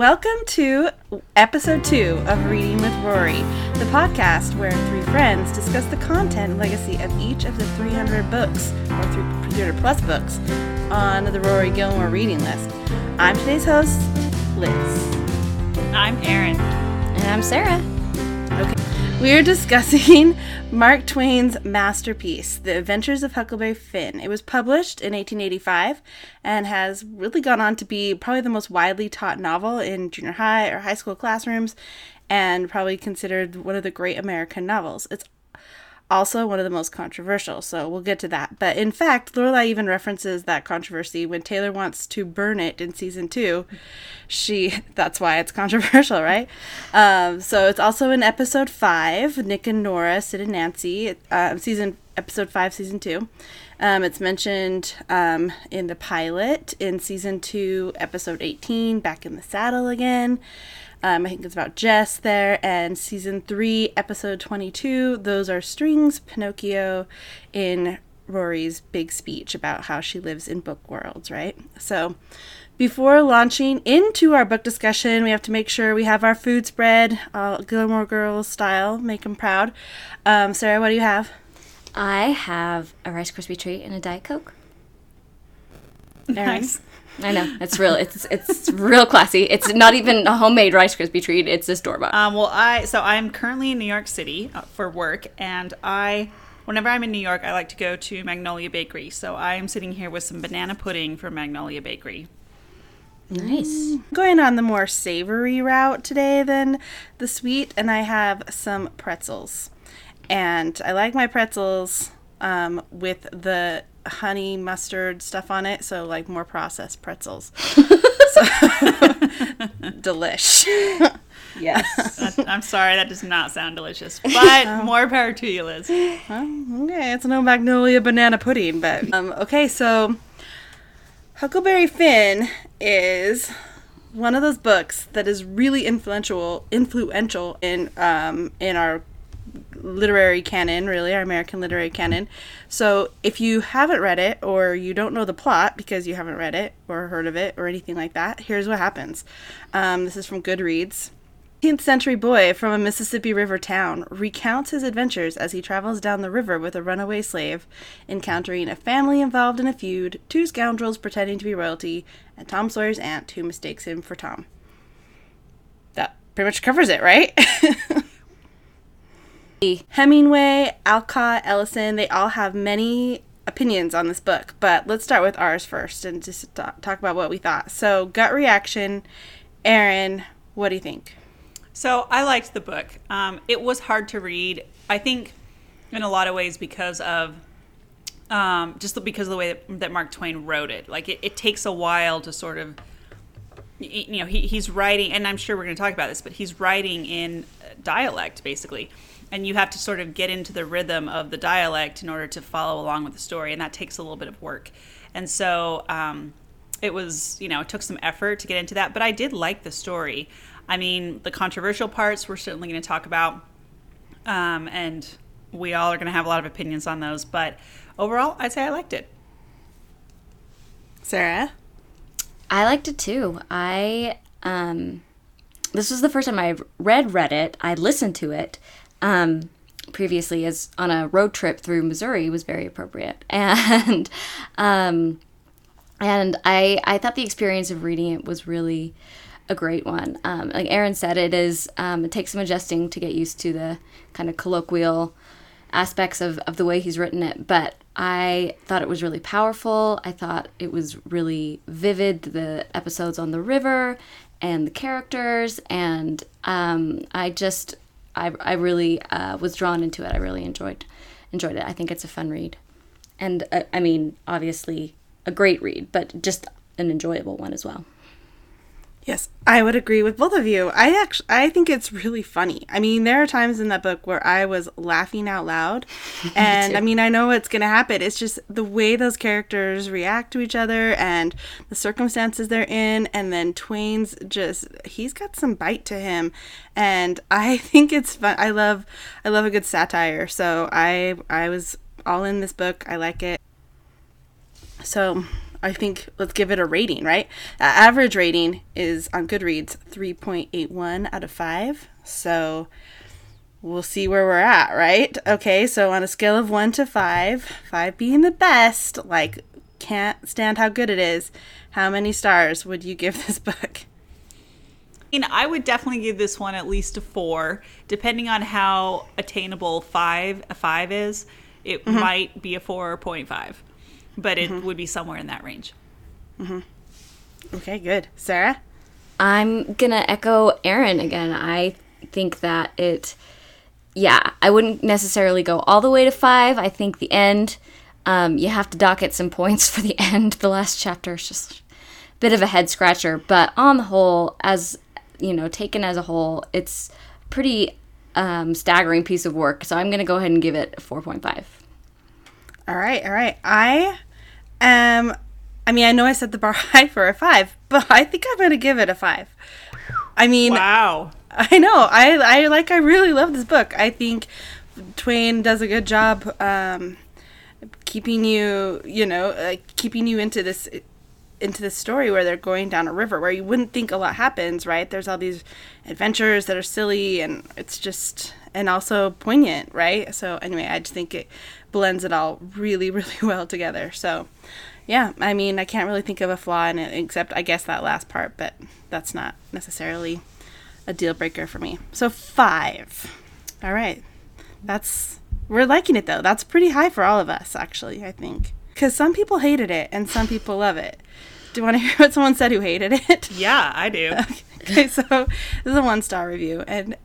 welcome to episode two of Reading with Rory, the podcast where three friends discuss the content and legacy of each of the 300 books, or 300 plus books, on the Rory Gilmore reading list. I'm today's host, Liz. I'm Erin. And I'm Sarah. Okay. We are discussing Mark Twain's masterpiece, The Adventures of Huckleberry Finn. It was published in 1885 and has really gone on to be probably the most widely taught novel in junior high or high school classrooms and probably considered one of the great American novels. It's also one of the most controversial, so we'll get to that. But in fact, Lorelai even references that controversy when Taylor wants to burn it in season two. She that's why it's controversial, right? Um, so it's also in episode five, Nick and Nora, Sid and Nancy, uh, season episode five, season two. Um, it's mentioned um, in the pilot in season two, episode 18, Back in the Saddle again. Um, I think it's about Jess there. And season three, episode 22, those are Strings, Pinocchio in Rory's big speech about how she lives in book worlds, right? So before launching into our book discussion, we have to make sure we have our food spread, uh, Gilmore Girls style, make them proud. Um, Sarah, what do you have? I have a Rice Krispie treat and a Diet Coke. Nice. I know it's real. It's it's real classy. It's not even a homemade Rice Krispie treat. It's a store bought. Um, well, I so I'm currently in New York City uh, for work, and I, whenever I'm in New York, I like to go to Magnolia Bakery. So I am sitting here with some banana pudding from Magnolia Bakery. Nice. Going on the more savory route today than the sweet, and I have some pretzels. And I like my pretzels um, with the honey mustard stuff on it, so like more processed pretzels. so, delish. yes. I'm sorry, that does not sound delicious, but more power to you, Liz. Well, okay, it's no magnolia banana pudding, but um, okay. So, Huckleberry Finn is one of those books that is really influential influential in um, in our literary canon, really, our American literary canon. So if you haven't read it or you don't know the plot because you haven't read it or heard of it or anything like that, here's what happens. Um, this is from Goodreads. 18th century boy from a Mississippi River town recounts his adventures as he travels down the river with a runaway slave, encountering a family involved in a feud, two scoundrels pretending to be royalty, and Tom Sawyer's aunt who mistakes him for Tom. That pretty much covers it, right? Hemingway, Alcott, Ellison, they all have many opinions on this book, but let's start with ours first and just talk, talk about what we thought. So, gut reaction, Erin, what do you think? So I liked the book. Um, it was hard to read. I think, in a lot of ways, because of um, just because of the way that, that Mark Twain wrote it. Like it, it takes a while to sort of, you know, he, he's writing, and I'm sure we're going to talk about this, but he's writing in dialect basically and you have to sort of get into the rhythm of the dialect in order to follow along with the story and that takes a little bit of work and so um, it was you know it took some effort to get into that but i did like the story i mean the controversial parts we're certainly going to talk about um, and we all are going to have a lot of opinions on those but overall i'd say i liked it Sarah? I liked it too. I um, this was the first time I read read it. I listened to it, um, previously as on a road trip through Missouri was very appropriate. And um, and I I thought the experience of reading it was really a great one. Um, like Erin said, it is um, it takes some adjusting to get used to the kind of colloquial aspects of, of the way he's written it, but I thought it was really powerful. I thought it was really vivid, the episodes on the river and the characters, and um, I just I, I really uh, was drawn into it. I really enjoyed enjoyed it. I think it's a fun read, and uh, I mean, obviously, a great read, but just an enjoyable one as well. Yes, I would agree with both of you. I actually I think it's really funny. I mean, there are times in that book where I was laughing out loud. and I mean, I know what's going to happen. It's just the way those characters react to each other and the circumstances they're in and then Twain's just he's got some bite to him and I think it's fun. I love I love a good satire. So I I was all in this book. I like it. So, I think let's give it a rating, right? Uh, average rating is on Goodreads 3.81 out of 5. So we'll see where we're at, right? Okay, so on a scale of 1 to 5, 5 being the best, like can't stand how good it is, how many stars would you give this book? I mean, I would definitely give this one at least a four, depending on how attainable five a five is. It might be a four or 0.5, but it would be somewhere in that range. Okay, good. Sarah? I'm gonna echo Erin again. I think that it, yeah, I wouldn't necessarily go all the way to five. I think the end, um, you have to dock it some points for the end. The last chapter is just a bit of a head scratcher, but on the whole, as you know, taken as a whole, it's pretty um, staggering piece of work. So I'm gonna go ahead and give it a 4.5. All right, all right. I am. I mean, I know I set the bar high for a five, but I think I'm going to give it a five. I mean, Wow. I know. I I like. I really love this book. I think Twain does a good job um, keeping you, you know, uh, keeping you into this into this story where they're going down a river where you wouldn't think a lot happens. Right? There's all these adventures that are silly and it's just and also poignant. Right? So anyway, I just think it blends it all really really well together. So. Yeah, I mean, I can't really think of a flaw in it except I guess that last part, but that's not necessarily a deal breaker for me. So five. All right. That's we're liking it though. That's pretty high for all of us, actually. I think because some people hated it and some people love it. Do you want to hear what someone said who hated it? Yeah, I do. okay, so this is a one star review, and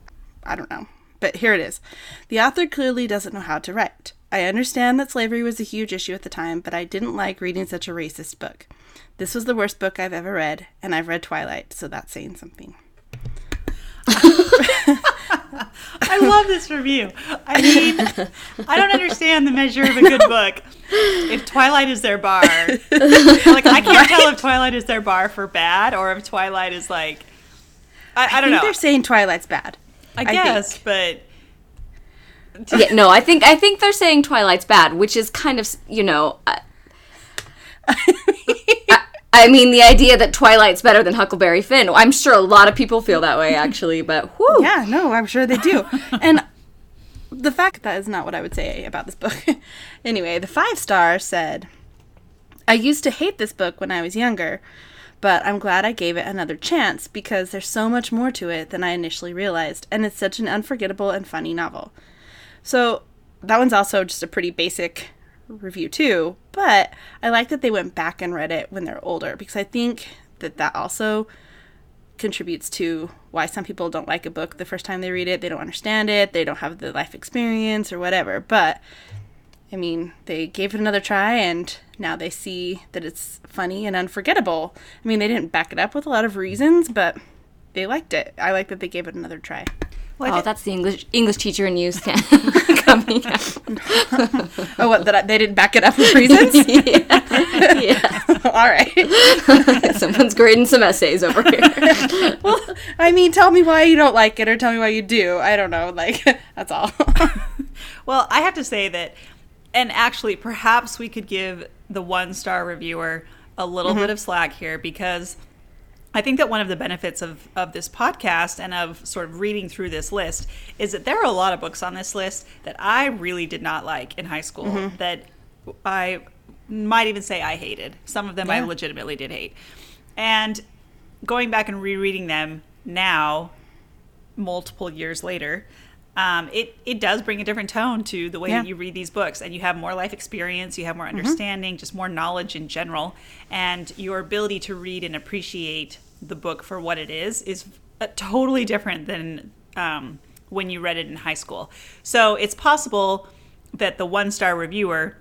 I don't know, but here it is. The author clearly doesn't know how to write. I understand that slavery was a huge issue at the time, but I didn't like reading such a racist book. This was the worst book I've ever read, and I've read Twilight, so that's saying something. I love this review. I mean, I don't understand the measure of a good book. If Twilight is their bar, like I can't tell if Twilight is their bar for bad or if Twilight is like, I, I don't think know. they're saying Twilight's bad. I think. guess, but yeah, no, I think I think they're saying Twilight's bad, which is kind of you know. I, I, I mean, the idea that Twilight's better than Huckleberry Finn. I'm sure a lot of people feel that way, actually. But whew, Yeah, no, I'm sure they do. and the fact that is not what I would say about this book. anyway, the five star said, I used to hate this book when I was younger, but I'm glad I gave it another chance because there's so much more to it than I initially realized, and it's such an unforgettable and funny novel. So that one's also just a pretty basic review too, but I like that they went back and read it when they're older because I think that that also contributes to why some people don't like a book the first time they read it. They don't understand it, they don't have the life experience or whatever. But I mean, they gave it another try and now they see that it's funny and unforgettable. I mean, they didn't back it up with a lot of reasons, but they liked it. I like that they gave it another try. Well, oh, thi- that's the English English teacher in you stand- coming out. Oh, what? That I, they didn't back it up with reasons? yeah, All right. someone's grading some essays over here. well, I mean, tell me why you don't like it or tell me why you do. I don't know. Like, that's all. Well, I have to say that, and actually, perhaps we could give the one star reviewer a little mm-hmm. bit of slack here because I think that one of the benefits of, of this podcast and of sort of reading through this list is that there are a lot of books on this list that I really did not like in high school that I might even say I hated. Some of them I legitimately did hate. And going back and rereading them now, multiple years later, um, it it does bring a different tone to the way Yeah. that you read these books, and you have more life experience, you have more understanding, just more knowledge in general, and your ability to read and appreciate the book for what it is is uh, totally different than um, when you read it in high school. So it's possible that the one star reviewer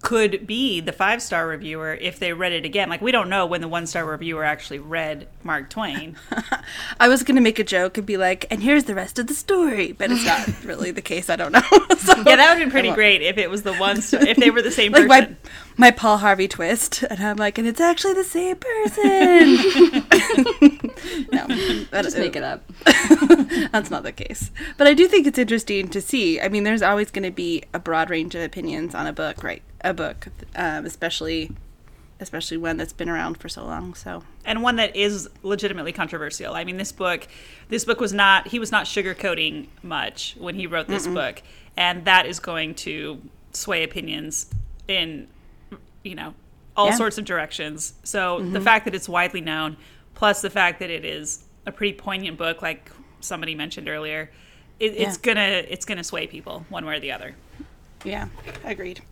could be the five star reviewer if they read it again. Like we don't know when the one star reviewer actually read Mark Twain. I was gonna make a joke and be like, "And here's the rest of the story," but it's not really the case. I don't know. So, Yeah, that would have been pretty great if it was the one star, if they were the same Like person. my my Paul Harvey twist, and I'm like, and it's actually the same person. no, that Just make it up. That's not the case. But I do think it's interesting to see. I mean, there's always going to be a broad range of opinions on a book, right? A book, um, especially especially one that's been around for so long. So and one that is legitimately controversial. I mean, this book, this book was not he was not sugarcoating much when he wrote this Mm-mm. book, and that is going to sway opinions in you know all yeah. sorts of directions. So mm-hmm. the fact that it's widely known, plus the fact that it is a pretty poignant book, like somebody mentioned earlier, it, yeah. it's gonna it's gonna sway people one way or the other. Yeah, agreed.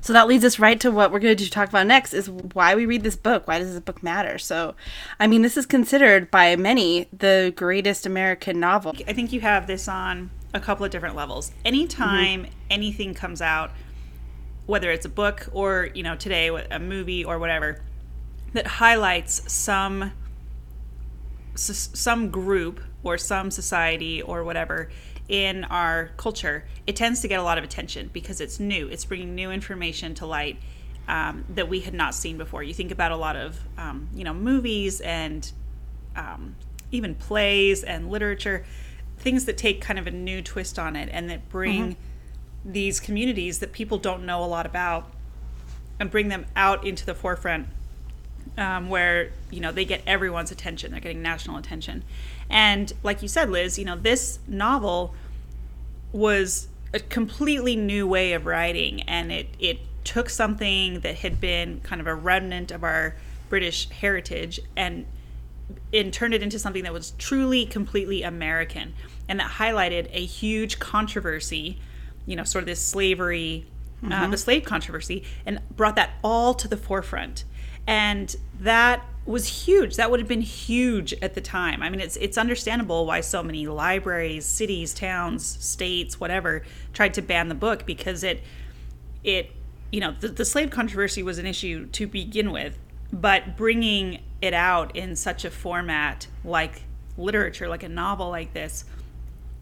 So that leads us right to what we're going to talk about next is why we read this book. Why does this book matter? So, I mean, this is considered by many the greatest American novel. I think you have this on a couple of different levels. Anytime mm-hmm. anything comes out, whether it's a book or, you know, today a movie or whatever, that highlights some some group or some society or whatever in our culture, it tends to get a lot of attention because it's new. It's bringing new information to light um, that we had not seen before. You think about a lot of um, you know movies and um, even plays and literature, things that take kind of a new twist on it and that bring mm-hmm. these communities that people don't know a lot about and bring them out into the forefront um, where you know they get everyone's attention they're getting national attention and like you said, Liz, you know, this novel was a completely new way of writing, and it it took something that had been kind of a remnant of our British heritage and and turned it into something that was truly completely American and that highlighted a huge controversy, you know, sort of this slavery, uh, mm-hmm. uh, the slave controversy, and brought that all to the forefront. And that was huge. That would have been huge at the time. I mean, it's it's understandable why so many libraries, cities, towns, states, whatever, tried to ban the book because it it you know the, the slave controversy was an issue to begin with, but bringing it out in such a format like literature, like a novel like this,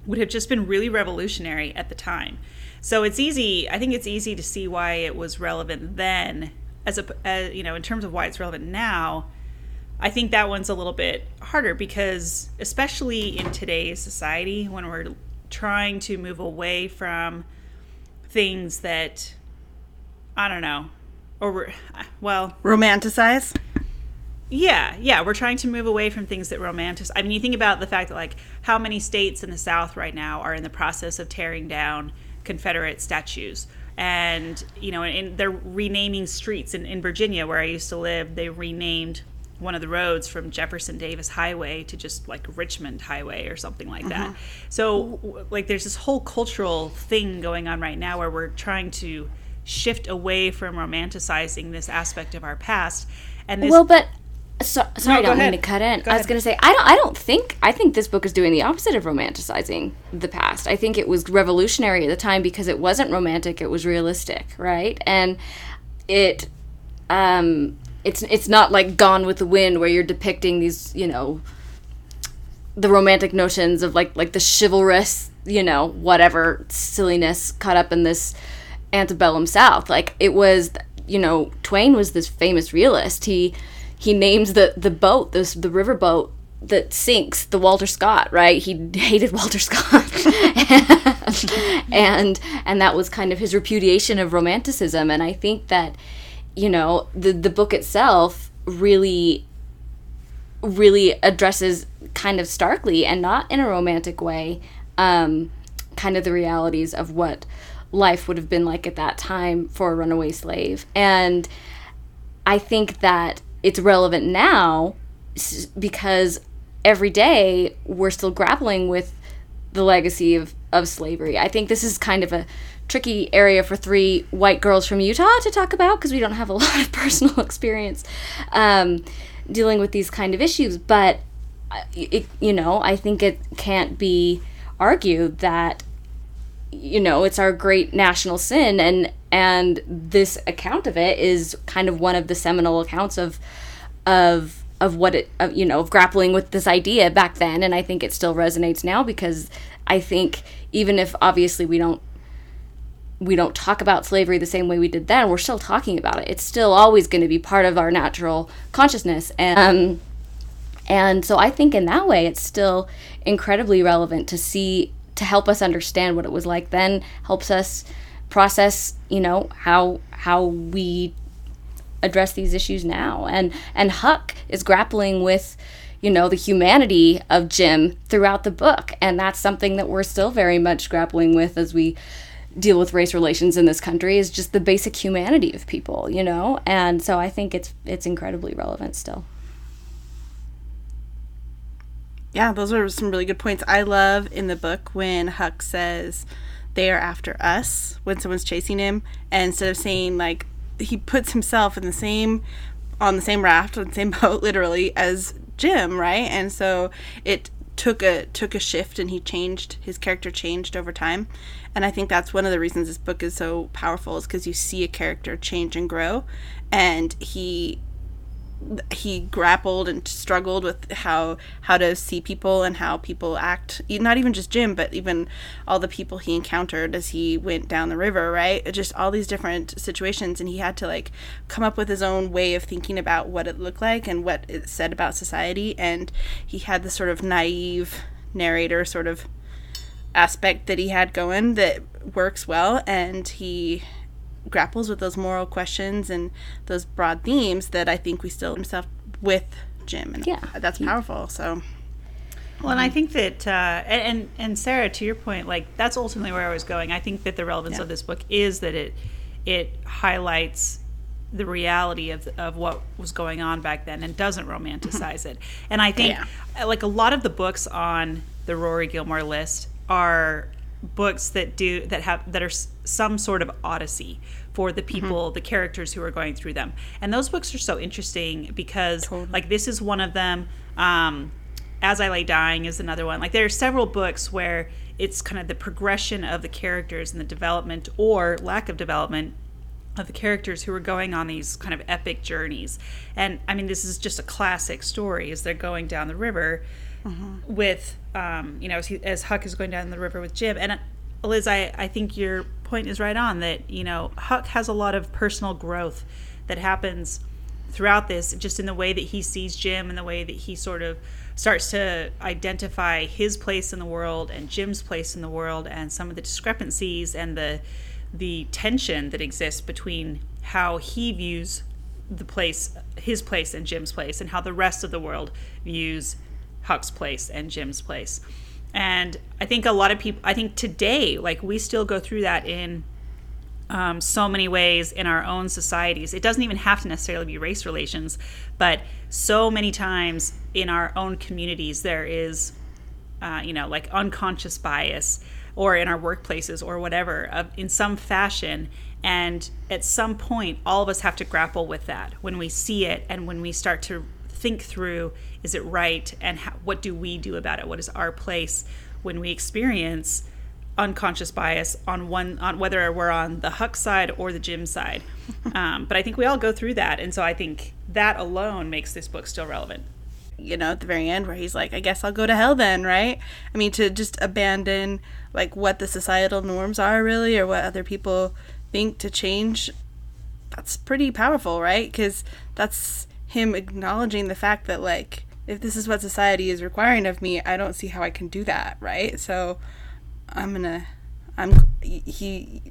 would have just been really revolutionary at the time. So it's easy. I think it's easy to see why it was relevant then, as a as, you know, in terms of why it's relevant now I think that one's a little bit harder because, especially in today's society, when we're trying to move away from things that, I don't know, or, well, romanticize? Yeah, yeah, we're trying to move away from things that romanticize. I mean, you think about the fact that, like, how many states in the South right now are in the process of tearing down Confederate statues and you know and they're renaming streets in, in virginia where i used to live they renamed one of the roads from Jefferson Davis Highway to just like Richmond Highway or something like that. Mm-hmm. So like there's this whole cultural thing going on right now where we're trying to shift away from romanticizing this aspect of our past. And this Well, but so, sorry, no, I don't mean to cut in. Go I was going to say I don't. I don't think. I think this book is doing the opposite of romanticizing the past. I think it was revolutionary at the time because it wasn't romantic. It was realistic, right? And it um, it's it's not like Gone with the Wind where you're depicting these, you know, the romantic notions of like like the chivalrous, you know, whatever silliness caught up in this antebellum South. Like it was, you know, Twain was this famous realist. He he names the the boat, this the river boat that sinks the Walter Scott, right? He hated Walter Scott. and and that was kind of his repudiation of romanticism and I think that you know the the book itself really really addresses kind of starkly and not in a romantic way um, kind of the realities of what life would have been like at that time for a runaway slave and i think that it's relevant now because every day we're still grappling with the legacy of, of slavery i think this is kind of a tricky area for three white girls from Utah to talk about because we don't have a lot of personal experience um, dealing with these kind of issues. But, uh, it, you know, I think it can't be argued that, you know, it's our great national sin and and this account of it is kind of one of the seminal accounts of of of what it of, you know of grappling with this idea back then and i think it still resonates now because i think even if obviously we don't we don't talk about slavery the same way we did then, we're still talking about it. It's still always going to be part of our natural consciousness. And, um, and so I think in that way, it's still incredibly relevant to see, to help us understand what it was like then, helps us process, you know, how, how we address these issues now. And and Huck is grappling with you know the humanity of Jim throughout the book, and that's something that we're still very much grappling with as we deal with race relations in this country is just the basic humanity of people, you know? And so I think it's it's incredibly relevant still. Yeah, those are some really good points. I love in the book when Huck says they are after us when someone's chasing him, and instead of saying like he puts himself in the same on the same raft on the same boat literally as Jim, right? And so it took a took a shift and he changed his character changed over time. And i think that's one of the reasons this book is so powerful is because you see a character change and grow. And he he grappled and struggled with how how to see people and how people act. Not even just jim but even all the people he encountered as he went down the river right? Just all these different situations and he had to like come up with his own way of thinking about what it looked like and what it said about society and he had this sort of naive narrator sort of aspect that he had going that works well and he grapples with those moral questions and those broad themes that I think we still himself with Jim, and yeah, that's powerful. So. Well, and I think that, uh, and and Sarah, to your point, like that's ultimately where I was going. I think that the relevance yeah. of this book is that it it highlights the reality of of what was going on back then and doesn't romanticize it. And I think, yeah. like a lot of the books on the Rory Gilmore list are books that do that have that are some sort of odyssey for the mm-hmm. people mm-hmm. the characters who are going through them and those books are so interesting because totally. like this is one of them um, as i lay dying is another one like there are several books where it's kind of the progression of the characters and the development or lack of development of the characters who are going on these kind of epic journeys and i mean this is just a classic story as they're going down the river mm-hmm. with um, you know as, he, as Huck is going down the river with Jim and uh, Liz I, I think your point is right on that you know Huck has a lot of personal growth that happens throughout this just in the way that he sees Jim and the way that he sort of starts to identify his place in the world and Jim's place in the world and some of the discrepancies and the the tension that exists between how he views the place his place and Jim's place and how the rest of the world views Huck's place and Jim's place. And I think a lot of people, I think today, like we still go through that in um, so many ways in our own societies. It doesn't even have to necessarily be race relations, but so many times in our own communities, there is, uh, you know, like unconscious bias or in our workplaces or whatever of, in some fashion. And at some point, all of us have to grapple with that when we see it and when we start to think through is it right and how, what do we do about it? What is our place when we experience unconscious bias on one on whether we're on the huck side or the jim side? Um, but i think we all go through that and so i think that alone makes this book still relevant. You know at the very end where he's like i guess i'll go to hell then right? I mean to just abandon like what the societal norms are really or what other people think to change that's pretty powerful right? Because that's him acknowledging the fact that like if this is what society is requiring of me, I don't see how I can do that, right? So I'm gonna I'm he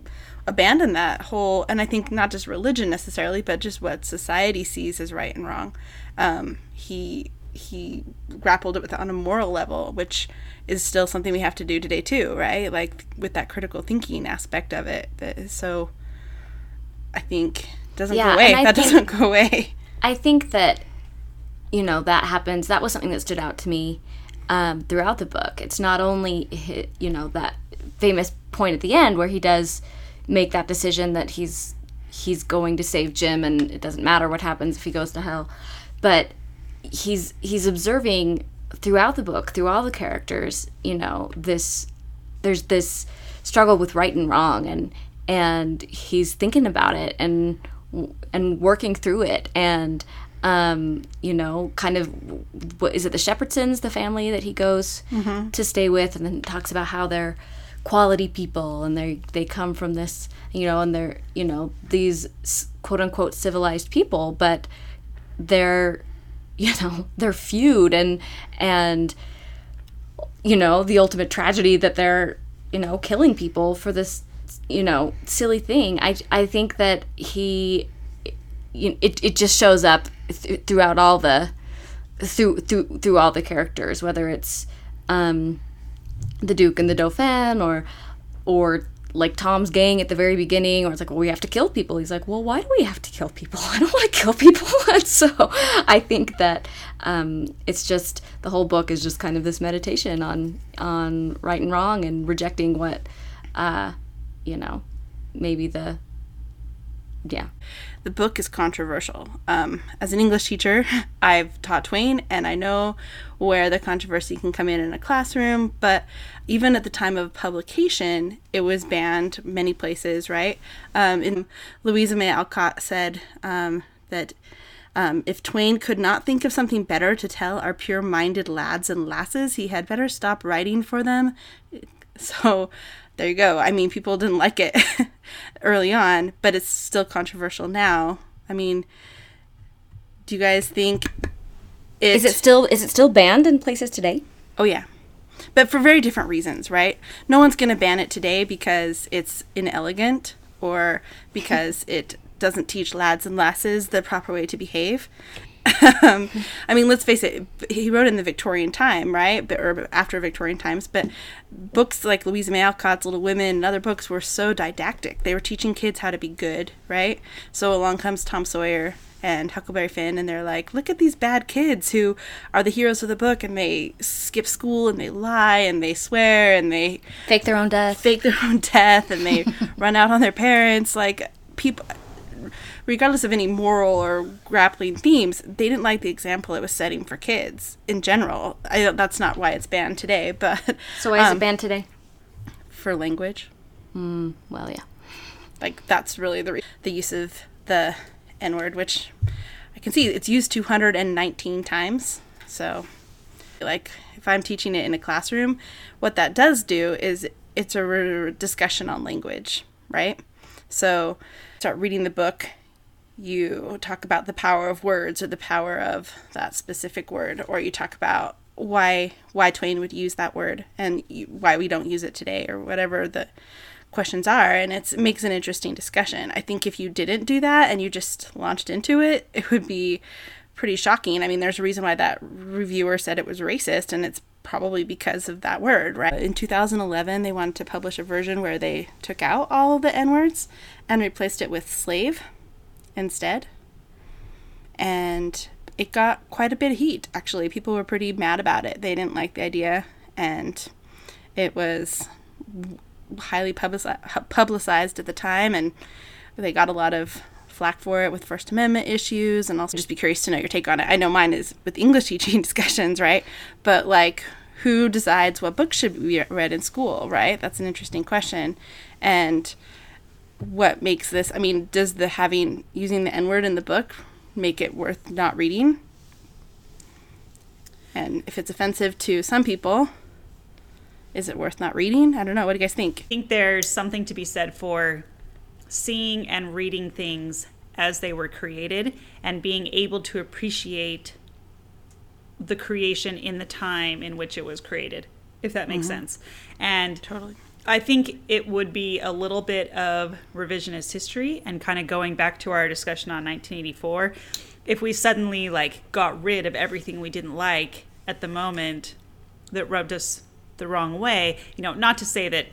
abandoned that whole and I think not just religion necessarily, but just what society sees as right and wrong. Um, he he grappled it with on a moral level, which is still something we have to do today too, right? Like with that critical thinking aspect of it that is so I think doesn't yeah, go away. That doesn't go away. I think that, you know, that happens. That was something that stood out to me um, throughout the book. It's not only, you know, that famous point at the end where he does make that decision that he's he's going to save Jim and it doesn't matter what happens if he goes to hell, but he's he's observing throughout the book, through all the characters, you know, this there's this struggle with right and wrong and and he's thinking about it and and working through it and um, you know, kind of what is it the Shepherdsons, the family that he goes mm-hmm. to stay with, and then talks about how they're quality people and they they come from this, you know, and they're you know these quote unquote civilized people, but they're you know they're feud and and you know the ultimate tragedy that they're you know killing people for this you know silly thing i i think that he it it just shows up th- throughout all the through through through all the characters, whether it's um, the Duke and the Dauphin, or or like Tom's gang at the very beginning, or it's like, well, we have to kill people. He's like, well, why do we have to kill people? I don't want to kill people. and so I think that um, it's just the whole book is just kind of this meditation on on right and wrong and rejecting what, uh, you know, maybe the yeah the book is controversial. Um, as an English teacher, I've taught Twain, and I know where the controversy can come in in a classroom. But even at the time of publication, it was banned many places, right? Um, and Louisa May Alcott said um, that um, if Twain could not think of something better to tell our pure minded lads and lasses, he had better stop writing for them. So there you go. I mean, people didn't like it early on, but it's still controversial now. I mean, do you guys think it, is it still is it still banned in places today? Oh yeah. But for very different reasons, right? No one's going to ban it today because it's inelegant or because it doesn't teach lads and lasses the proper way to behave. Um, I mean, let's face it. He wrote in the Victorian time, right? But, or after Victorian times. But books like Louisa May Alcott's Little Women and other books were so didactic. They were teaching kids how to be good, right? So along comes Tom Sawyer and Huckleberry Finn, and they're like, look at these bad kids who are the heroes of the book, and they skip school and they lie and they swear and they fake their own death, fake their own death, and they run out on their parents. Like people regardless of any moral or grappling themes, they didn't like the example it was setting for kids in general. I, that's not why it's banned today, but so why is um, it banned today? For language. Mm, well, yeah. Like that's really the re- the use of the N word, which I can see it's used 219 times. So, like if I'm teaching it in a classroom, what that does do is it's a re- discussion on language, right? So, start reading the book you talk about the power of words or the power of that specific word or you talk about why why Twain would use that word and why we don't use it today or whatever the questions are and it makes an interesting discussion. I think if you didn't do that and you just launched into it, it would be pretty shocking. I mean, there's a reason why that reviewer said it was racist and it's probably because of that word, right? In 2011, they wanted to publish a version where they took out all of the N words and replaced it with slave instead. And it got quite a bit of heat, actually. People were pretty mad about it. They didn't like the idea, and it was highly publicized at the time, and they got a lot of flack for it with First Amendment issues, and also just be curious to know your take on it. I know mine is with English teaching discussions, right? But like, who decides what books should be read in school, right? That's an interesting question. And what makes this i mean does the having using the n-word in the book make it worth not reading and if it's offensive to some people is it worth not reading i don't know what do you guys think i think there's something to be said for seeing and reading things as they were created and being able to appreciate the creation in the time in which it was created if that makes mm-hmm. sense and totally I think it would be a little bit of revisionist history and kind of going back to our discussion on 1984. If we suddenly like got rid of everything we didn't like at the moment that rubbed us the wrong way, you know, not to say that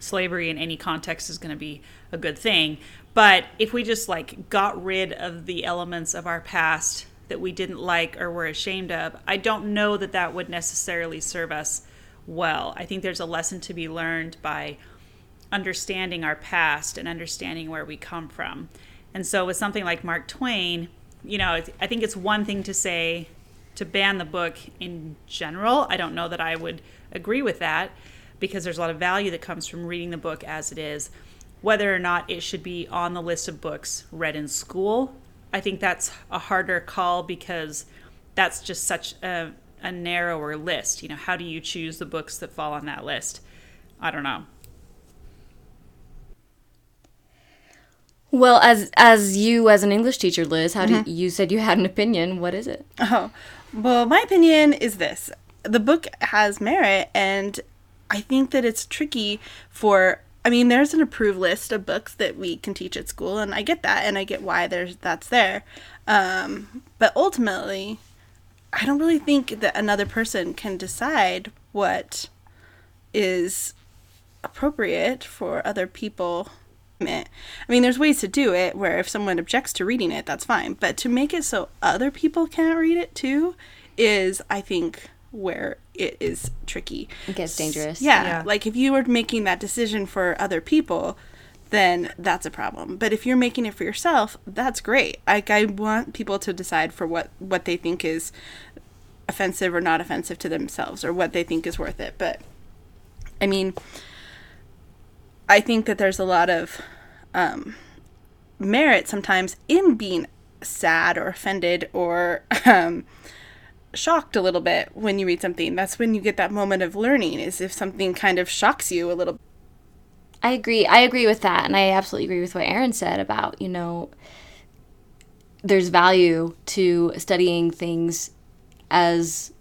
slavery in any context is going to be a good thing, but if we just like got rid of the elements of our past that we didn't like or were ashamed of, I don't know that that would necessarily serve us well. I think there's a lesson to be learned by understanding our past and understanding where we come from. And so, with something like Mark Twain, you know, I think it's one thing to say to ban the book in general. I don't know that I would agree with that because there's a lot of value that comes from reading the book as it is. Whether or not it should be on the list of books read in school, I think that's a harder call because that's just such a a narrower list. You know, how do you choose the books that fall on that list? I don't know. Well, as as you as an English teacher, Liz, how mm-hmm. do you said you had an opinion? What is it? Oh, well, my opinion is this: the book has merit, and I think that it's tricky for I mean, there's an approved list of books that we can teach at school, and I get that, and I get why there's that's there. Um, but ultimately, I don't really think that another person can decide what is appropriate for other people. I mean, there's ways to do it where if someone objects to reading it, that's fine. But to make it so other people can't read it too is, I think, where it is tricky. It gets dangerous. Yeah, Yeah. like if you were making that decision for other people, then that's a problem. But if you're making it for yourself, that's great. Like I want people to decide for what what they think is offensive or not offensive to themselves or what they think is worth it. But I mean, I think that there's a lot of um, merit sometimes in being sad or offended or um, shocked a little bit when you read something. That's when you get that moment of learning, is if something kind of shocks you a little. I agree. I agree with that. And I absolutely agree with what Erin said about, you know, there's value to studying things as,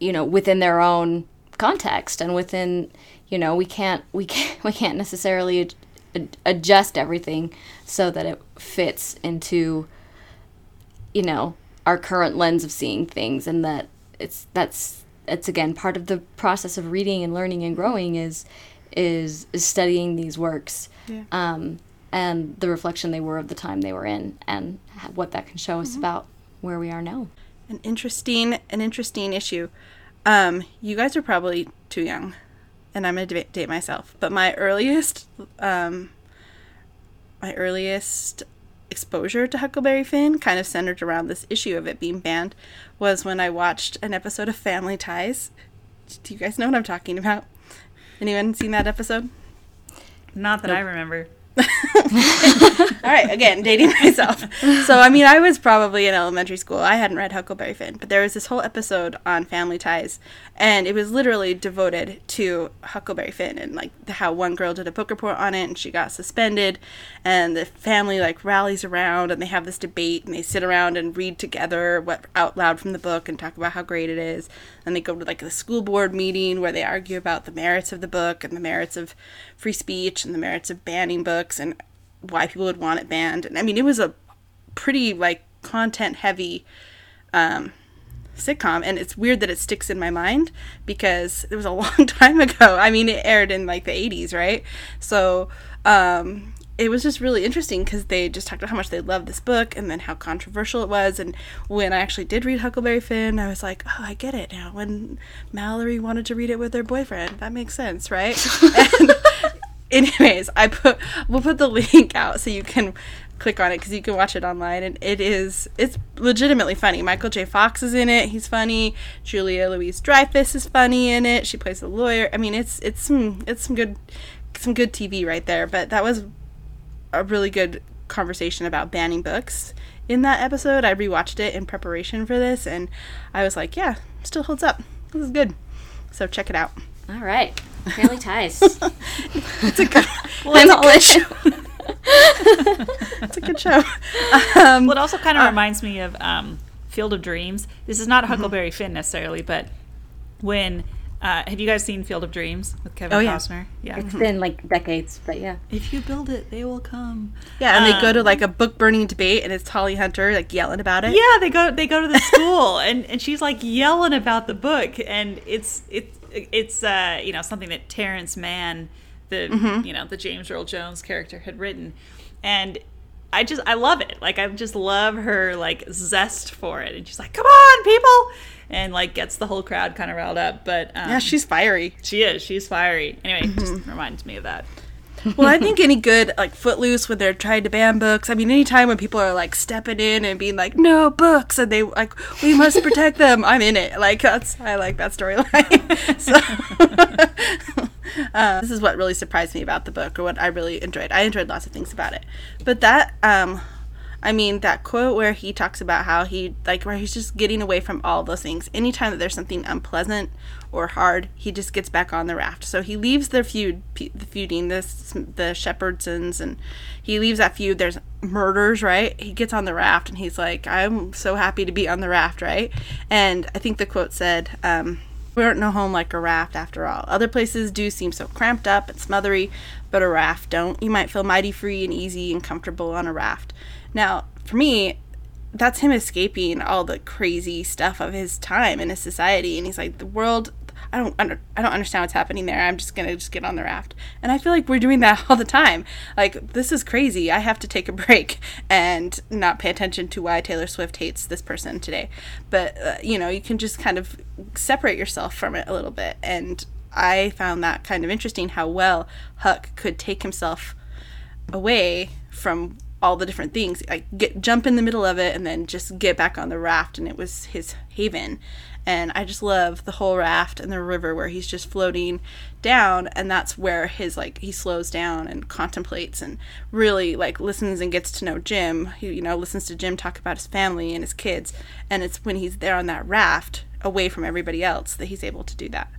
you know, within their own context and within, you know, we can't, we can't, we can't necessarily ad- ad- adjust everything so that it fits into, you know, our current lens of seeing things and that it's, that's, it's again part of the process of reading and learning and growing is, is is studying these works Yeah. um, and the reflection they were of the time they were in and what that can show us about where we are now. An interesting, an interesting issue. Um, you guys are probably too young, and I'm gonna date myself. But my earliest, um, my earliest exposure to Huckleberry Finn, kind of centered around this issue of it being banned, was when I watched an episode of Family Ties. Do you guys know what I'm talking about? Anyone seen that episode? Not that I remember. All right, again, dating myself. So, I mean, I was probably in elementary school. I hadn't read Huckleberry Finn, but there was this whole episode on Family Ties, and it was literally devoted to Huckleberry Finn and like how one girl did a book report on it and she got suspended, and the family like rallies around and they have this debate and they sit around and read together what out loud from the book and talk about how great it is. And they go to like the school board meeting where they argue about the merits of the book and the merits of free speech and the merits of banning books and why people would want it banned. And I mean, it was a pretty like content heavy um, sitcom, and it's weird that it sticks in my mind because it was a long time ago. I mean, it aired in like the 80s, right? So um, it was just really interesting because they just talked about how much they loved this book and then how controversial it was. And when I actually did read Huckleberry Finn, I was like, oh, I get it now. When Mallory wanted to read it with her boyfriend, that makes sense, right? and, anyways i put we'll put the link out so you can click on it because you can watch it online. And it is it's legitimately funny. Michael j. Fox is in it. He's funny. Julia Louis-Dreyfus is funny in it. She plays the lawyer. I mean it's it's some it's some good some good tv right there. But that was a really good conversation about banning books in that episode i rewatched it in preparation for this and i was like yeah still holds up this is good so check it out All right. Family ties. it's a good well, it's all it. it's a good show um, Well, it also kind of reminds me of um, Field of Dreams. This is not Huckleberry Finn necessarily, but when uh, have you guys seen Field of Dreams with Kevin Oh, yeah. Costner? Yeah. It's been like decades, but yeah. If you build it, they will come. Yeah, and they go to Um, like a book burning debate, and it's Holly Hunter like yelling about it. Yeah, they go they go to the school and, and she's like yelling about the book and it's it's it's uh you know something that Terrence Mann the Mm-hmm. you know the James Earl Jones character had written and I just I love it like I just love her like zest for it and she's like come on people and like gets the whole crowd kind of riled up but um, yeah, she's fiery. she is she's fiery anyway Mm-hmm. just reminds me of that Well, I think any good like Footloose when they're trying to ban books. I mean, anytime when people are like stepping in and being like, "No books," and they like, "We must protect them," I'm in it. Like that's I like that storyline. so. Uh, this is what really surprised me about the book, or what I really enjoyed. I enjoyed lots of things about it, but that, um, I mean, that quote where he talks about how he like where he's just getting away from all those things. Anytime that there's something unpleasant or hard, he just gets back on the raft. So he leaves their feud, the feuding, this the Shepherdsons, and he leaves that feud. There's murders, right? He gets on the raft and he's like, "I'm so happy to be on the raft," right? And I think the quote said. Um, We aren't no home like a raft after all. Other places do seem so cramped up and smothery, but a raft don't. You might feel mighty free and easy and comfortable on a raft. Now, for me, that's him escaping all the crazy stuff of his time in his society and he's like the world I don't under, I don't understand what's happening there. I'm just to just get on the raft. And I feel like we're doing that all the time. Like this is crazy. I have to take a break and not pay attention to why Taylor Swift hates this person today. But uh, you know, you can just kind of separate yourself from it a little bit and I found that kind of interesting how well Huck could take himself away from all the different things like get jump in the middle of it and then just get back on the raft and it was his haven. And I just love the whole raft and the river where he's just floating down and that's where his like he slows down and contemplates and really like listens and gets to know Jim. He you know listens to Jim talk about his family and his kids and it's when he's there on that raft away from everybody else that he's able to do that.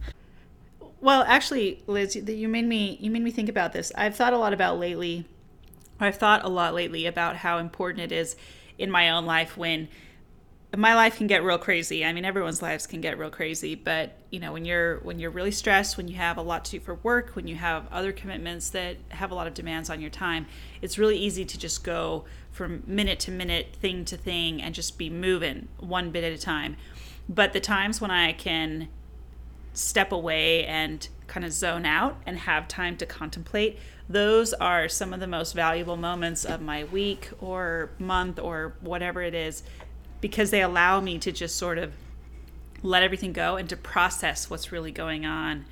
Well actually Liz you made me you made me think about this. I've thought a lot about lately I've thought a lot lately about how important it is in my own life when my life can get real crazy. I mean, everyone's lives can get real crazy, but you know, when you're when you're really stressed, when you have a lot to do for work, when you have other commitments that have a lot of demands on your time, it's really easy to just go from minute to minute, thing to thing and just be moving one bit at a time. But the times when I can step away and kind of zone out and have time to contemplate, those are some of the most valuable moments of my week or month or whatever it is because they allow me to just sort of let everything go and to process what's really going on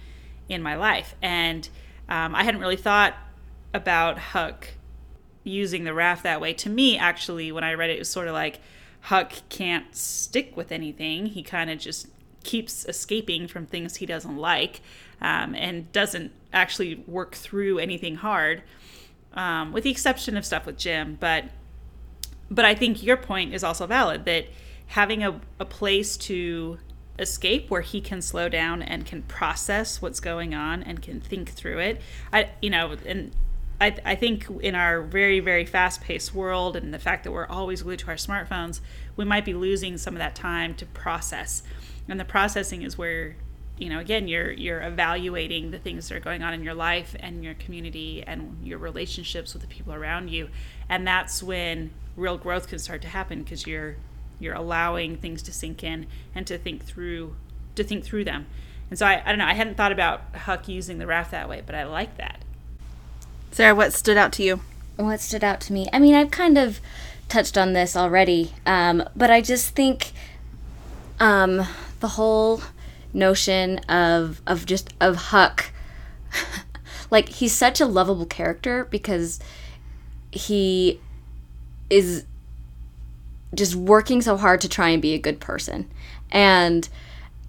in my life. And um, I hadn't really thought about Huck using the raft that way. To me, actually, when I read it, it was sort of like Huck can't stick with anything. He kind of just keeps escaping from things he doesn't like um, and doesn't actually work through anything hard, um, with the exception of stuff with Jim. But but I think your point is also valid that having a, a place to escape where he can slow down and can process what's going on and can think through it. I, you know, and I, I think in our very, very fast paced world and the fact that we're always glued to our smartphones, we might be losing some of that time to process. And the processing is where, you know, again, you're, you're evaluating the things that are going on in your life and your community and your relationships with the people around you. And that's when real growth can start to happen because you're you're allowing things to sink in and to think through to think through them. And so I, I don't know, I hadn't thought about Huck using the raft that way, but I like that. Sarah, what stood out to you? What stood out to me? I mean, I've kind of touched on this already, um, but I just think um, the whole notion of of just of Huck, like he's such a lovable character because he is just working so hard to try and be a good person. And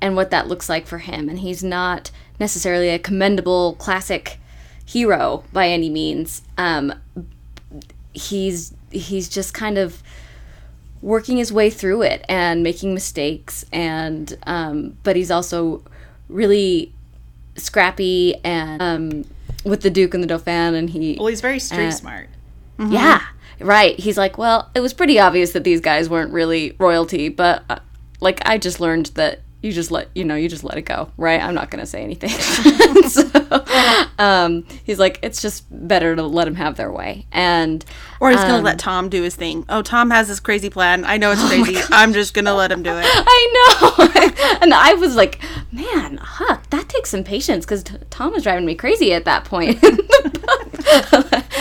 and what that looks like for him. And he's not necessarily a commendable classic hero by any means. Um, he's he's just kind of working his way through it and making mistakes and um, but he's also really scrappy and um, with the duke and the dauphin and he well he's very street uh, smart mm-hmm. yeah Right. He's like, well, it was pretty obvious that these guys weren't really royalty, but uh, like I just learned that you just let you know you just let it go, right? I'm not gonna say anything. so, um, he's like, it's just better to let them have their way, and or he's um, gonna let Tom do his thing. Oh, Tom has this crazy plan. I know it's oh crazy. I'm just gonna let him do it. I know, and I was like, man, Huck, that takes some patience because t- Tom was driving me crazy at that point.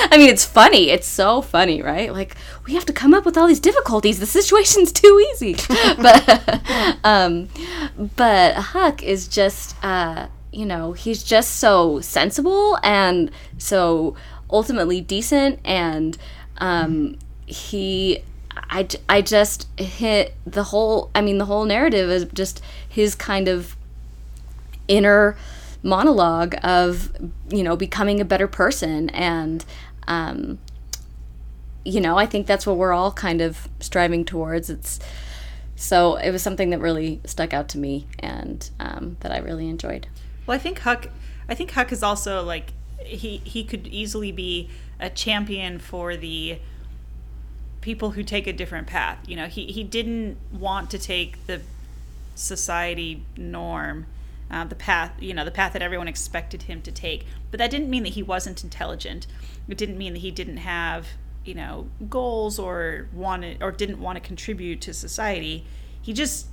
I mean, it's funny. It's so funny, right? Like we have to come up with all these difficulties. The situation's too easy. but um, but Huck is just uh, you know he's just so sensible and so ultimately decent and um, he I, I just hit the whole i mean the whole narrative is just his kind of inner monologue of you know becoming a better person and um, you know i think that's what we're all kind of striving towards. It's so it was something that really stuck out to me and um, that i really enjoyed. Well i think huck i think huck is also like he he could easily be a champion for the people who take a different path. You know he he didn't want to take the society norm uh, the path, you know, the path that everyone expected him to take. But that didn't mean that he wasn't intelligent. It didn't mean that he didn't have, you know, goals or wanted or didn't want to contribute to society. He just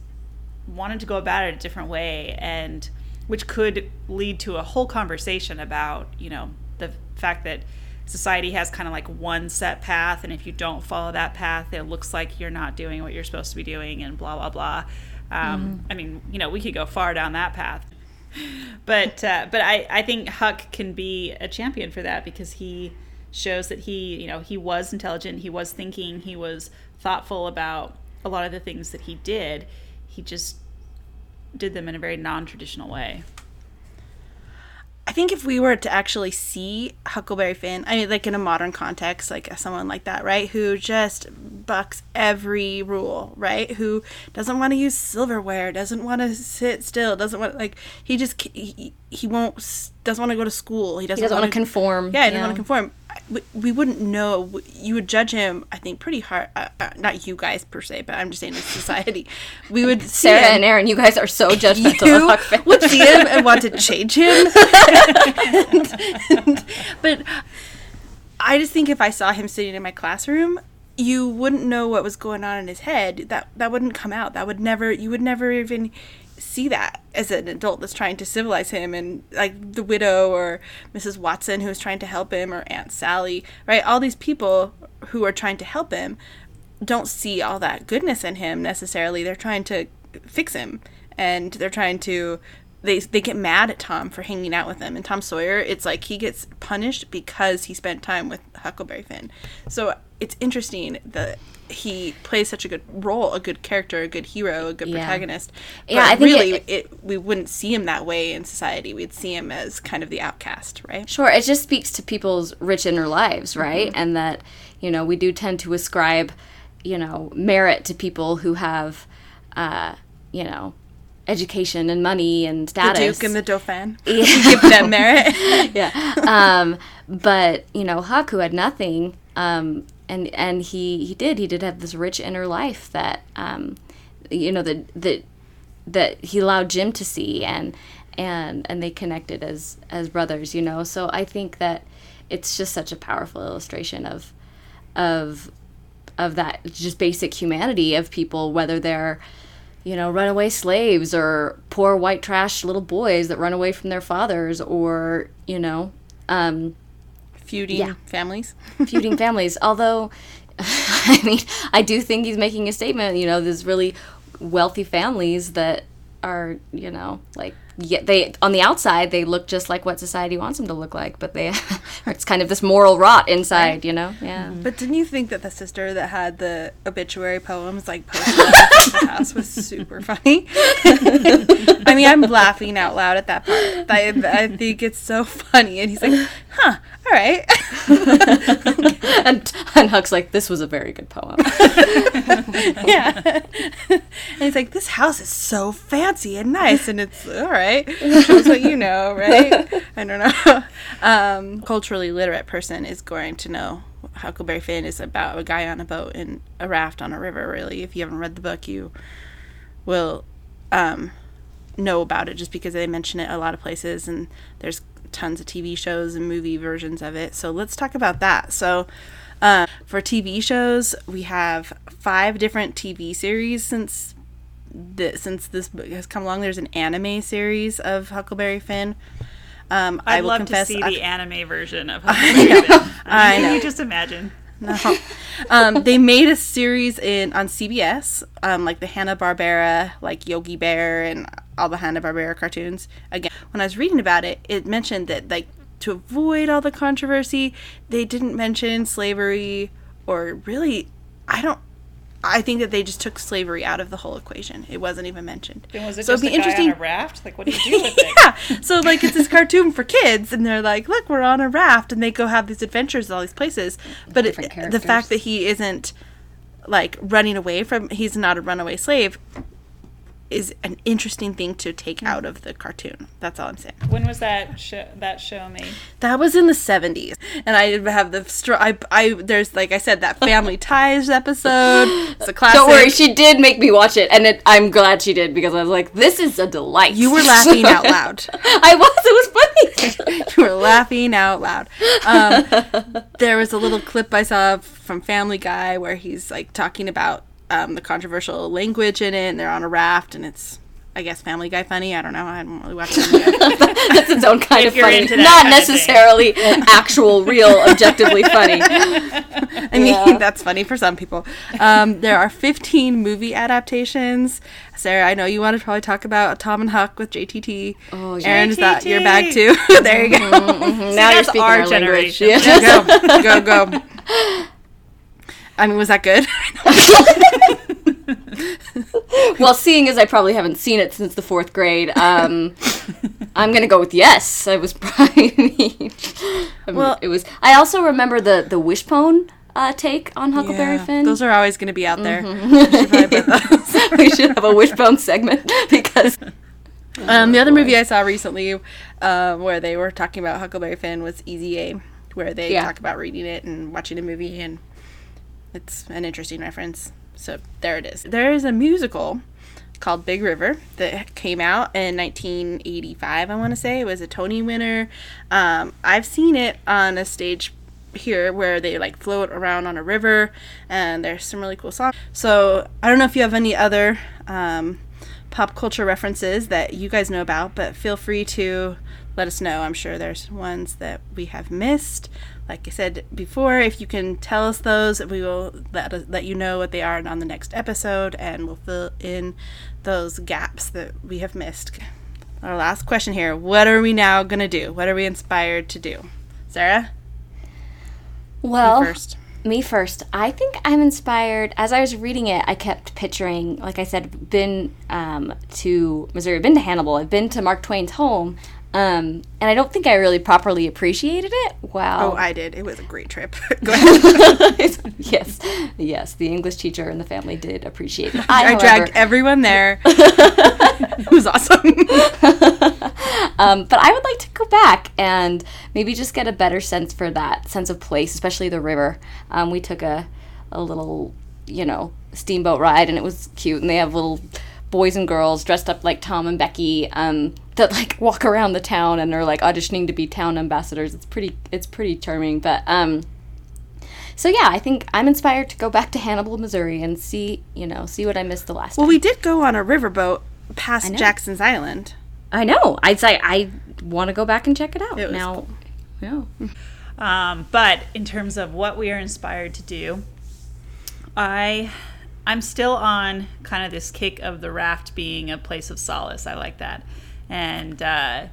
wanted to go about it a different way, and which could lead to a whole conversation about, you know, the fact that society has kind of like one set path and if you don't follow that path it looks like you're not doing what you're supposed to be doing and blah blah blah um, mm. i mean you know we could go far down that path. But uh, but I, I think huck can be a champion for that because he shows that he you know he was intelligent he was thinking he was thoughtful about a lot of the things that he did. He just did them in a very non-traditional way I think if we were to actually see Huckleberry Finn, I mean, like in a modern context, like someone like that, right, who just bucks every rule, right, who doesn't want to use silverware, doesn't want to sit still, doesn't want like he just he, he won't doesn't want to go to school, he doesn't, he doesn't want to conform. Yeah, he doesn't want to conform we, we wouldn't know. You would judge him, I think, pretty hard. Uh, uh, not you guys per se, but I'm just saying in society. We would Sarah him, and Erin, you guys are so judgmental. You would see him and want to change him. and, and, but I just think if I saw him sitting in my classroom, you wouldn't know what was going on in his head. That that wouldn't come out. That would never. You would never even see that as an adult that's trying to civilize him and like the widow or Mrs. Watson who's trying to help him or Aunt Sally, right? All these people who are trying to help him don't see all that goodness in him necessarily. They're trying to fix him and they're trying to they they get mad at Tom for hanging out with them. And Tom Sawyer, it's like he gets punished because he spent time with Huckleberry Finn. So it's interesting that he plays such a good role, a good character, a good hero, a good yeah. protagonist. But yeah, I think really, it, it, we wouldn't see him that way in society. We'd see him as kind of the outcast, right? Sure. It just speaks to people's rich inner lives, right? Mm-hmm. And that you know we do tend to ascribe, you know, merit to people who have, uh, you know, education and money and status. The Duke and the Dauphin. Yeah. Give them merit. yeah. Um, but you know, Huck, who had nothing, um, and and he he did. He did have this rich inner life that um, you know that that that he allowed Jim to see and and and they connected as as brothers you know? So I think that it's just such a powerful illustration of of of that just basic humanity of people whether they're you know runaway slaves or poor white trash little boys that run away from their fathers or you know um, feuding yeah. families. feuding families. Although, I mean, I do think he's making a statement. You know, there's really wealthy families that are, you know, like yeah, they on the outside they look just like what society wants them to look like, but they it's kind of this moral rot inside, right. you know. Yeah. Mm-hmm. But didn't you think that the sister that had the obituary poems like posted the house was super funny? I mean, I'm laughing out loud at that part. I, I think it's so funny, and he's like, "Huh, all right." and and Huck's like, "This was a very good poem." yeah. And he's like, "This house is so fancy and nice," and it's all right right? Shows what you know, right? I don't know. Um, culturally literate person is going to know Huckleberry Finn is about a guy on a boat in a raft on a river. Really, if you haven't read the book, you will um, know about it just because they mention it a lot of places, and there's tons of TV shows and movie versions of it. So let's talk about that. So. Uh, for TV shows, we have five different TV series since the, since this book has come along, there's an anime series of Huckleberry Finn. Um, I'd I will love confess, to see I've, the anime version of Huckleberry Finn. I know. Can you just imagine? No. um, they made a series in on CBS, um, like the Hanna Barbera, like Yogi Bear, and all the Hanna Barbera cartoons. Again, when I was reading about it, it mentioned that like to avoid all the controversy, they didn't mention slavery or really. I don't. I think that they just took slavery out of the whole equation. It wasn't even mentioned. Then was it so just it'd be interesting. on a raft? Like, what do you do with it? yeah. So like, it's this cartoon for kids, and they're like, "Look, we're on a raft," and they go have these adventures at all these places. But it, the fact that he isn't like running away from, he's not a runaway slave. Is an interesting thing to take out of the cartoon. That's all I'm saying. When was that show, that show made? That was in the 70s. And I did have the str- I, I there's like I said that Family Ties episode. It's a classic. Don't worry, she did make me watch it, and it, I'm glad she did because I was like, "This is a delight." you were laughing out loud. I was. It was funny. you were laughing out loud. Um, there was a little clip I saw from Family Guy where he's like talking about um, the controversial language in it, and they're on a raft, and it's I guess Family Guy funny. I don't know. I don't really watch it. Guy. That's its own kind If of funny, not kind of thing. necessarily actual, real, objectively funny. I mean, that's funny for some people. Um, there are 15 movie adaptations. Sarah, I know you want to probably talk about Tom and Huck with JTT. Oh, yeah. Erin, is that your bag too? there you go. now you're that's speaking our our, language. generation. Yeah. go, go, go. I mean, was that good? Well, seeing as I probably haven't seen it since the fourth grade, um, I'm gonna go with yes. I was probably. I mean, Well- it was. I also remember the the wishbone uh, take on Huckleberry Yeah, Finn. Those are always going to be out there. We should probably put those. we should have a wishbone segment because Um, the other movie I saw recently, uh, where they were talking about Huckleberry Finn, was Easy A, where they Yeah. talk about reading it and watching a movie, and it's an interesting reference. So there it is. There is a musical called Big River that came out in 1985. I want to say it was a Tony winner. Um, I've seen it on a stage here where they like float around on a river, and there's some really cool songs. So I don't know if you have any other um, pop culture references that you guys know about, but feel free to let us know. I'm sure there's ones that we have missed. Like I said before, if you can tell us those, we will let, let you know what they are on the next episode, and we'll fill in those gaps that we have missed. Our last question here What are we now going to do? What are we inspired to do? Sarah? well, first. me first. I think I'm inspired. As I was reading it, I kept picturing, like I said, been um, to Missouri, been to Hannibal, I've been to Mark Twain's home, um, and I don't think I really properly appreciated it. Wow. Oh, I did. It was a great trip. Go ahead. yes, yes. The English teacher and the family did appreciate it. I, I however, dragged everyone there. it was awesome. um, but I would like to go back and maybe just get a better sense for that sense of place, especially the river. Um, we took a, a little, you know, steamboat ride, and it was cute. And they have little boys and girls dressed up like Tom and Becky um, that like walk around the town and are like auditioning to be town ambassadors. It's pretty, it's pretty charming. But um, so yeah, I think I'm inspired to go back to Hannibal, Missouri, and see, you know, see what I missed the last Well, time. we did go on a riverboat past. Jackson's Island. I know. I'd say I want to go back and check it out It now. Yeah. Um, but in terms of what we are inspired to do, I I'm still on kind of this kick of the raft being a place of solace. I like that, and uh,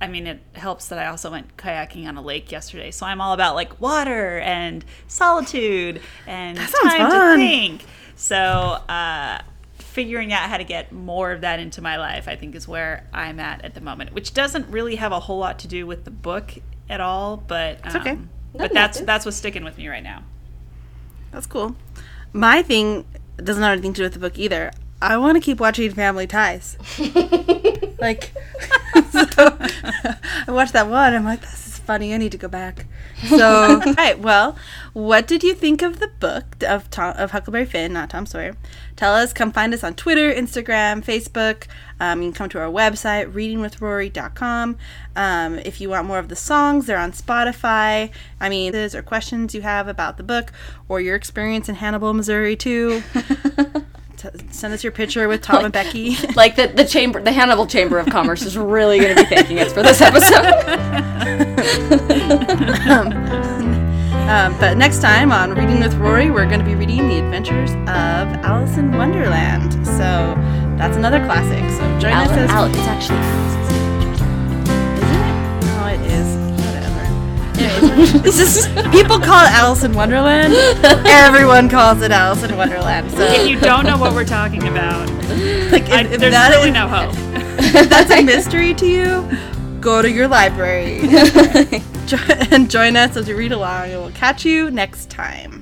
I mean it helps that I also went kayaking on a lake yesterday. So I'm all about like water and solitude and time fun. to think. So uh, figuring out how to get more of that into my life, I think, is where I'm at at the moment. Which doesn't really have a whole lot to do with the book at all, but um, okay. But that's that's what's sticking with me right now. That's cool. My thing doesn't have anything to do with the book either. I want to keep watching Family Ties. like, so I watched that one. I'm like, this is funny. I need to go back. So, all right. Well, what did you think of the book of Tom, of Huckleberry Finn, not Tom Sawyer? Tell us. Come find us on Twitter, Instagram, Facebook. Um, you can come to our website, readingwithrory.com. Um, if you want more of the songs, they're on Spotify. I mean, or questions you have about the book or your experience in Hannibal, Missouri, too. T- send us your picture with Tom and Becky. like the, the chamber the Hannibal Chamber of Commerce is really going to be thanking us for this episode. Um, but next time on Reading with Rory, we're going to be reading The Adventures of Alice in Wonderland. So that's another classic. So join us as Al, it's actually Oh, it is. Whatever. Anyways, this is people call it Alice in Wonderland. Everyone calls it Alice in Wonderland. So If you don't know what we're talking about, like, if, I, if there's that really is- no hope. if that's a mystery to you, go to your library Jo- and join us as we read along. And we'll catch you next time.